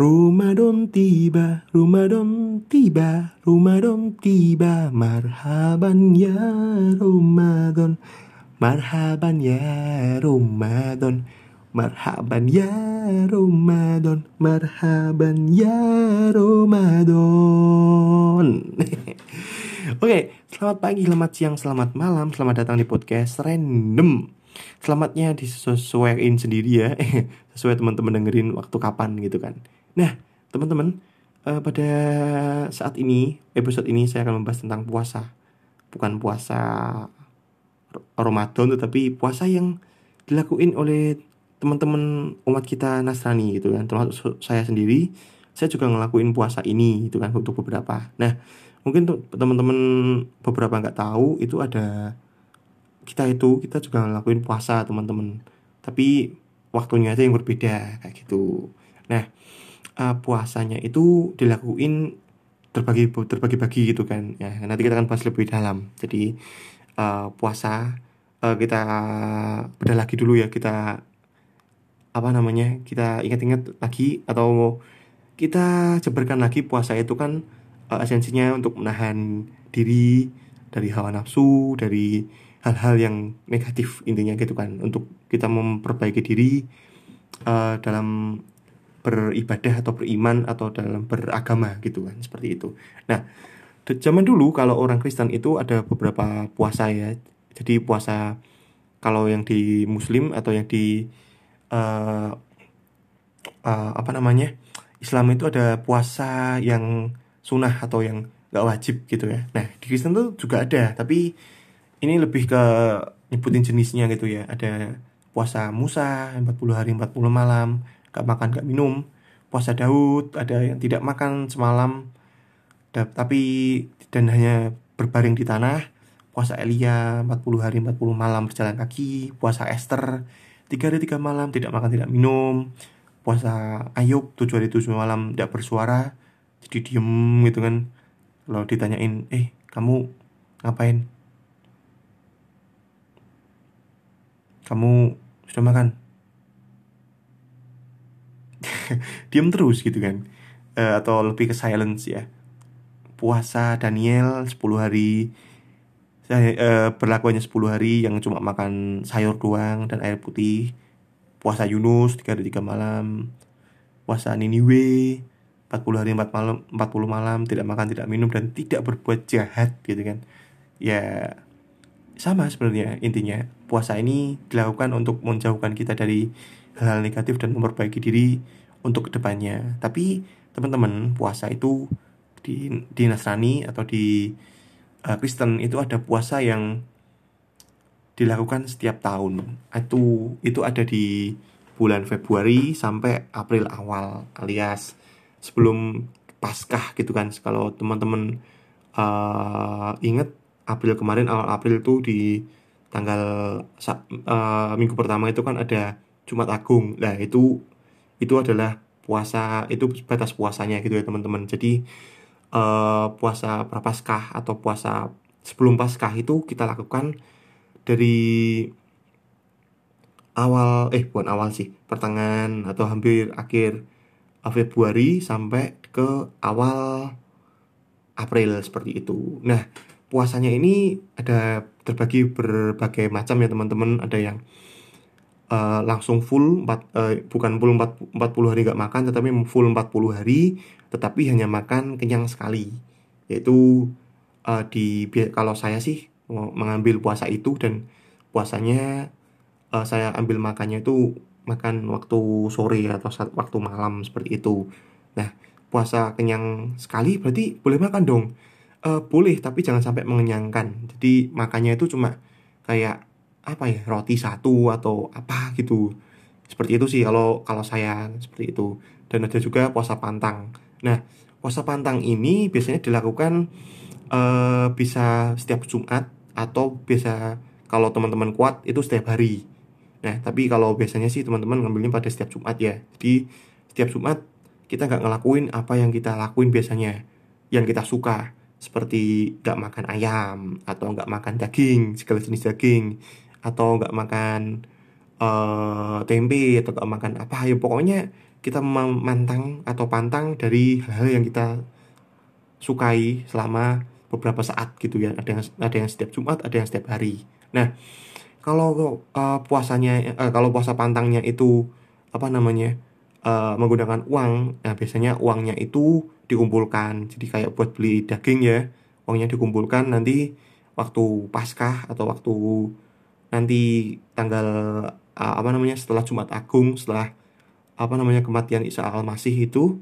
Ramadan tiba, Ramadan tiba, Ramadan tiba, marhaban ya Ramadan, marhaban ya Ramadan, marhaban ya Ramadan, marhaban ya Ramadan. Oke, selamat pagi, selamat siang, selamat malam, selamat datang di podcast Random. Selamatnya disesuaikan sendiri ya, sesuai teman-teman dengerin waktu kapan gitu kan. Nah, teman-teman, uh, pada saat ini, episode ini saya akan membahas tentang puasa. Bukan puasa Ramadan, tetapi puasa yang dilakuin oleh teman-teman umat kita Nasrani gitu kan. Termasuk saya sendiri, saya juga ngelakuin puasa ini gitu kan untuk beberapa. Nah, mungkin teman-teman beberapa nggak tahu itu ada kita itu kita juga ngelakuin puasa teman-teman. Tapi waktunya aja yang berbeda kayak gitu. Nah, uh, puasanya itu dilakuin terbagi terbagi-bagi gitu kan. Ya nanti kita akan bahas lebih dalam. Jadi uh, puasa uh, kita beda lagi dulu ya. Kita apa namanya kita ingat-ingat lagi atau kita jabarkan lagi puasa itu kan uh, esensinya untuk menahan diri dari hawa nafsu dari hal-hal yang negatif intinya gitu kan. Untuk kita memperbaiki diri uh, dalam beribadah atau beriman atau dalam beragama gitu kan seperti itu. Nah, zaman dulu kalau orang Kristen itu ada beberapa puasa ya. Jadi puasa kalau yang di Muslim atau yang di uh, uh, apa namanya Islam itu ada puasa yang sunnah atau yang nggak wajib gitu ya. Nah di Kristen tuh juga ada, tapi ini lebih ke nyebutin jenisnya gitu ya. Ada puasa Musa 40 hari 40 malam, gak makan gak minum. Puasa Daud ada yang tidak makan semalam. Tapi dan hanya berbaring di tanah. Puasa Elia 40 hari 40 malam berjalan kaki. Puasa Esther 3 hari 3 malam tidak makan tidak minum. Puasa Ayub 7 hari 7 malam tidak bersuara. Jadi diem gitu kan. Kalau ditanyain eh kamu ngapain? Kamu sudah makan diam terus gitu kan. Uh, atau lebih ke silence ya. Puasa Daniel 10 hari. Saya uh, berlakuannya 10 hari yang cuma makan sayur doang dan air putih. Puasa Yunus 3 hari 3 malam. Puasa Niniwe 40 hari 4 malam 40 malam tidak makan tidak minum dan tidak berbuat jahat gitu kan. Ya sama sebenarnya intinya. Puasa ini dilakukan untuk menjauhkan kita dari hal-hal negatif dan memperbaiki diri untuk ke depannya. Tapi teman-teman puasa itu di di Nasrani atau di uh, Kristen itu ada puasa yang dilakukan setiap tahun. Itu itu ada di bulan Februari sampai April awal alias sebelum Paskah gitu kan. Kalau teman-teman uh, ingat April kemarin awal April itu di tanggal uh, minggu pertama itu kan ada Jumat Agung. Nah, itu itu adalah puasa itu batas puasanya gitu ya teman-teman jadi uh, puasa prapaskah atau puasa sebelum paskah itu kita lakukan dari awal eh bukan awal sih pertengahan atau hampir akhir Februari sampai ke awal April seperti itu. Nah, puasanya ini ada terbagi berbagai macam ya teman-teman. Ada yang uh, langsung full 4, uh, bukan full 4, 40 hari gak makan tetapi full 40 hari tetapi hanya makan kenyang sekali. Yaitu uh, di kalau saya sih mengambil puasa itu dan puasanya uh, saya ambil makannya itu makan waktu sore atau saat waktu malam seperti itu. Nah puasa kenyang sekali berarti boleh makan dong? Uh, boleh tapi jangan sampai mengenyangkan. Jadi makannya itu cuma kayak apa ya roti satu atau apa gitu. Seperti itu sih kalau kalau saya seperti itu. Dan ada juga puasa pantang. Nah puasa pantang ini biasanya dilakukan uh, bisa setiap Jumat atau biasa kalau teman-teman kuat itu setiap hari. Nah tapi kalau biasanya sih teman-teman ngambilnya pada setiap Jumat ya. Jadi setiap Jumat kita nggak ngelakuin apa yang kita lakuin biasanya yang kita suka. Seperti nggak makan ayam atau nggak makan daging segala jenis daging atau nggak makan uh, tempe atau nggak makan apa ya pokoknya kita memantang atau pantang dari hal-hal yang kita sukai selama beberapa saat gitu ya. Ada yang ada yang setiap Jumat ada yang setiap hari. Nah kalau uh, puasanya uh, kalau puasa pantangnya itu apa namanya uh, menggunakan uang nah biasanya uangnya itu dikumpulkan. Jadi kayak buat beli daging ya uangnya dikumpulkan nanti waktu Paskah atau waktu nanti tanggal uh, apa namanya setelah Jumat Agung setelah apa namanya kematian Isa al-Masih itu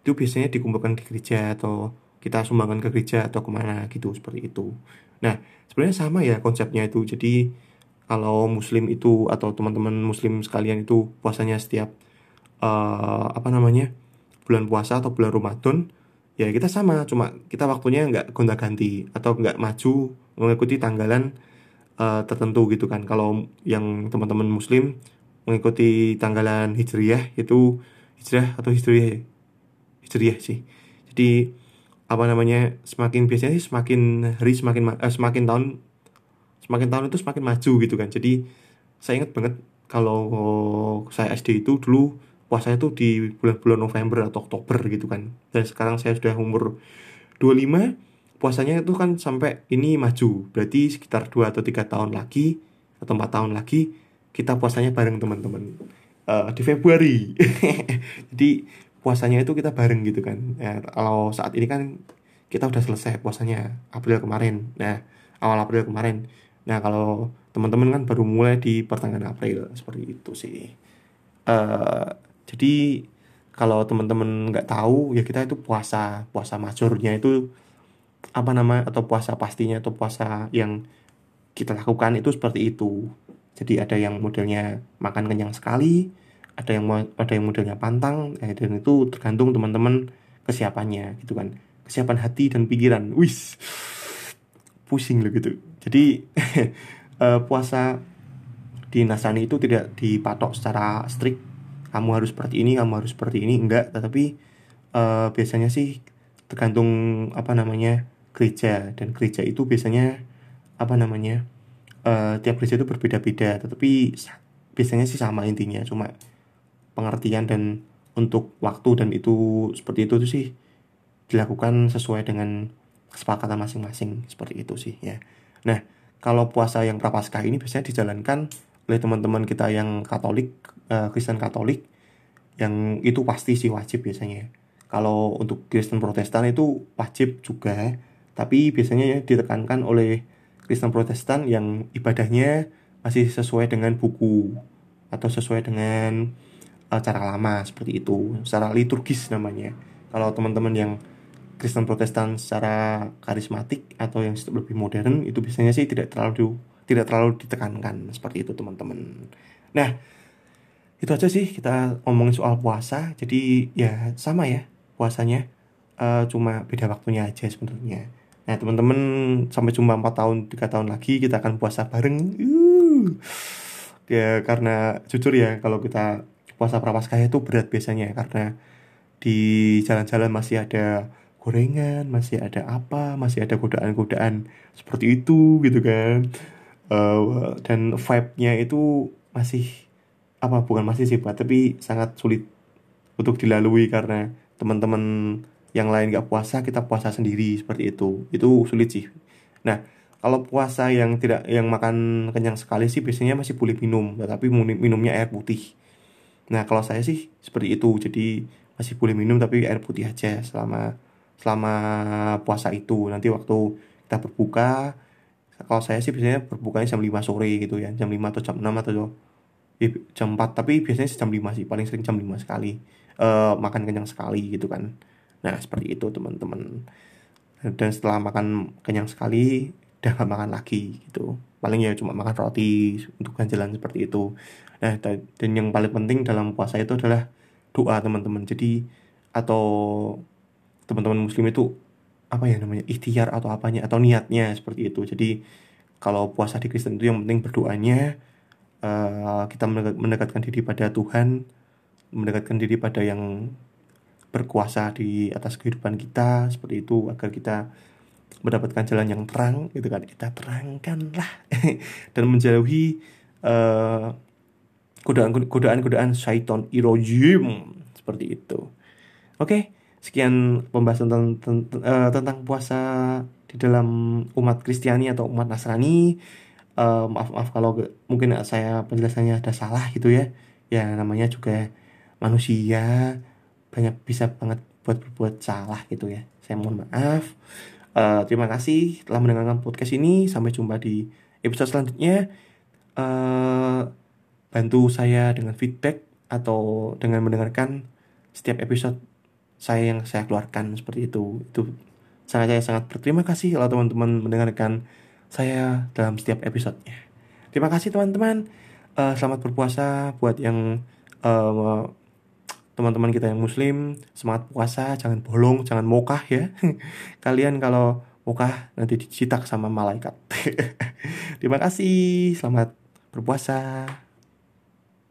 itu biasanya dikumpulkan di gereja atau kita sumbangkan ke gereja atau ke mana gitu seperti itu. Nah sebenarnya sama ya konsepnya itu. Jadi kalau Muslim itu atau teman-teman Muslim sekalian itu puasanya setiap uh, apa namanya bulan puasa atau bulan Ramadan ya kita sama cuma kita waktunya nggak gonta ganti atau nggak maju mengikuti tanggalan uh, tertentu gitu kan. Kalau yang teman-teman Muslim mengikuti tanggalan hijriah itu hijrah atau hijriah hijriah sih. Jadi apa namanya semakin biasanya sih semakin hari semakin eh, semakin tahun semakin tahun itu semakin maju gitu kan. Jadi saya ingat banget kalau saya SD itu dulu puasanya tuh di bulan-bulan November atau Oktober gitu kan. Dan sekarang saya sudah umur 25 puasanya itu kan sampai ini maju. Berarti sekitar 2 atau tiga tahun lagi atau empat tahun lagi kita puasanya bareng teman-teman. Uh, di Februari. Jadi puasanya itu kita bareng gitu kan. Ya, kalau saat ini kan kita udah selesai puasanya April kemarin. Nah awal April kemarin. Nah kalau teman-teman kan baru mulai di pertengahan April seperti itu sih. Uh, jadi kalau teman-teman nggak tahu ya kita itu puasa puasa majornya itu apa nama atau puasa pastinya atau puasa yang kita lakukan itu seperti itu. Jadi ada yang modelnya makan kenyang sekali ada yang ada yang modelnya pantang eh, dan itu tergantung teman-teman kesiapannya gitu kan. Kesiapan hati dan pikiran. Wis pusing loh gitu. Jadi uh, puasa di Nasrani itu tidak dipatok secara strict. Kamu harus seperti ini kamu harus seperti ini. Enggak tetapi uh, biasanya sih tergantung apa namanya gereja. Dan gereja itu biasanya apa namanya uh, tiap gereja itu berbeda-beda. Tetapi biasanya sih sama intinya. Cuma pengertian dan untuk waktu dan itu seperti itu sih dilakukan sesuai dengan kesepakatan masing-masing. Seperti itu sih ya. Nah kalau puasa yang prapaskah ini biasanya dijalankan oleh teman-teman kita yang Katolik uh, Kristen Katolik yang itu pasti sih wajib biasanya. Kalau untuk Kristen Protestan itu wajib juga tapi biasanya ya ditekankan oleh Kristen Protestan yang ibadahnya masih sesuai dengan buku atau sesuai dengan uh, cara lama seperti itu, secara liturgis namanya. Kalau teman-teman yang Kristen Protestan secara karismatik atau yang lebih modern itu biasanya sih tidak terlalu tidak terlalu ditekankan seperti itu teman-teman. Nah, itu aja sih kita ngomongin soal puasa. Jadi ya sama ya puasanya, uh, cuma beda waktunya aja sebenarnya. Nah teman-teman sampai cuma 4 tahun, tiga tahun lagi kita akan puasa bareng. Uh. Ya karena jujur ya kalau kita puasa prapaskah itu berat biasanya karena di jalan-jalan masih ada gorengan, masih ada apa, masih ada godaan-godaan seperti itu gitu kan. Uh, dan vibe-nya itu masih apa bukan masih sih Pak, tapi sangat sulit untuk dilalui karena teman-teman yang lain gak puasa kita puasa sendiri seperti itu. Itu sulit sih. Nah kalau puasa yang tidak yang makan kenyang sekali sih biasanya masih boleh minum tapi minumnya air putih. Nah kalau saya sih seperti itu. Jadi masih boleh minum tapi air putih aja selama selama puasa itu. Nanti waktu kita berbuka kalau saya sih biasanya berbukanya jam 5 sore gitu ya. Jam 5 atau jam 6 atau jam 4 tapi biasanya jam 5 sih. Paling sering jam 5 sekali. Uh, makan kenyang sekali gitu kan Nah seperti itu teman-teman. Dan setelah makan kenyang sekali Udah gak makan lagi gitu. Paling ya cuma makan roti untuk ganjalan seperti itu. Nah dan yang paling penting dalam puasa itu adalah doa teman-teman. Jadi atau teman-teman muslim itu apa ya namanya ikhtiar atau apanya atau niatnya seperti itu. Jadi kalau puasa di Kristen itu yang penting berdoanya uh, kita mendekatkan diri pada Tuhan mendekatkan diri pada yang berkuasa di atas kehidupan kita seperti itu agar kita mendapatkan jalan yang terang gitu kan. Kita terangkanlah. Dan menjauhi uh, godaan godaan godaan syaiton irojim seperti itu. Oke sekian pembahasan tentang, uh, tentang puasa di dalam umat Kristiani atau umat Nasrani. Uh, maaf maaf kalau mungkin saya penjelasannya ada salah gitu ya. Ya namanya juga manusia banyak bisa banget buat berbuat salah gitu ya. Saya mohon maaf. Uh, terima kasih telah mendengarkan podcast ini. Sampai jumpa di episode selanjutnya. Uh, bantu saya dengan feedback atau dengan mendengarkan setiap episode saya yang saya keluarkan seperti itu. Itu sangat saya sangat berterima kasih kalau teman-teman mendengarkan saya dalam setiap episodenya. Terima kasih teman-teman. Uh, selamat berpuasa buat yang uh, teman-teman kita yang muslim semangat puasa jangan bolong jangan mokah ya. Kalian kalau mokah nanti dicitak sama malaikat. Terima kasih selamat berpuasa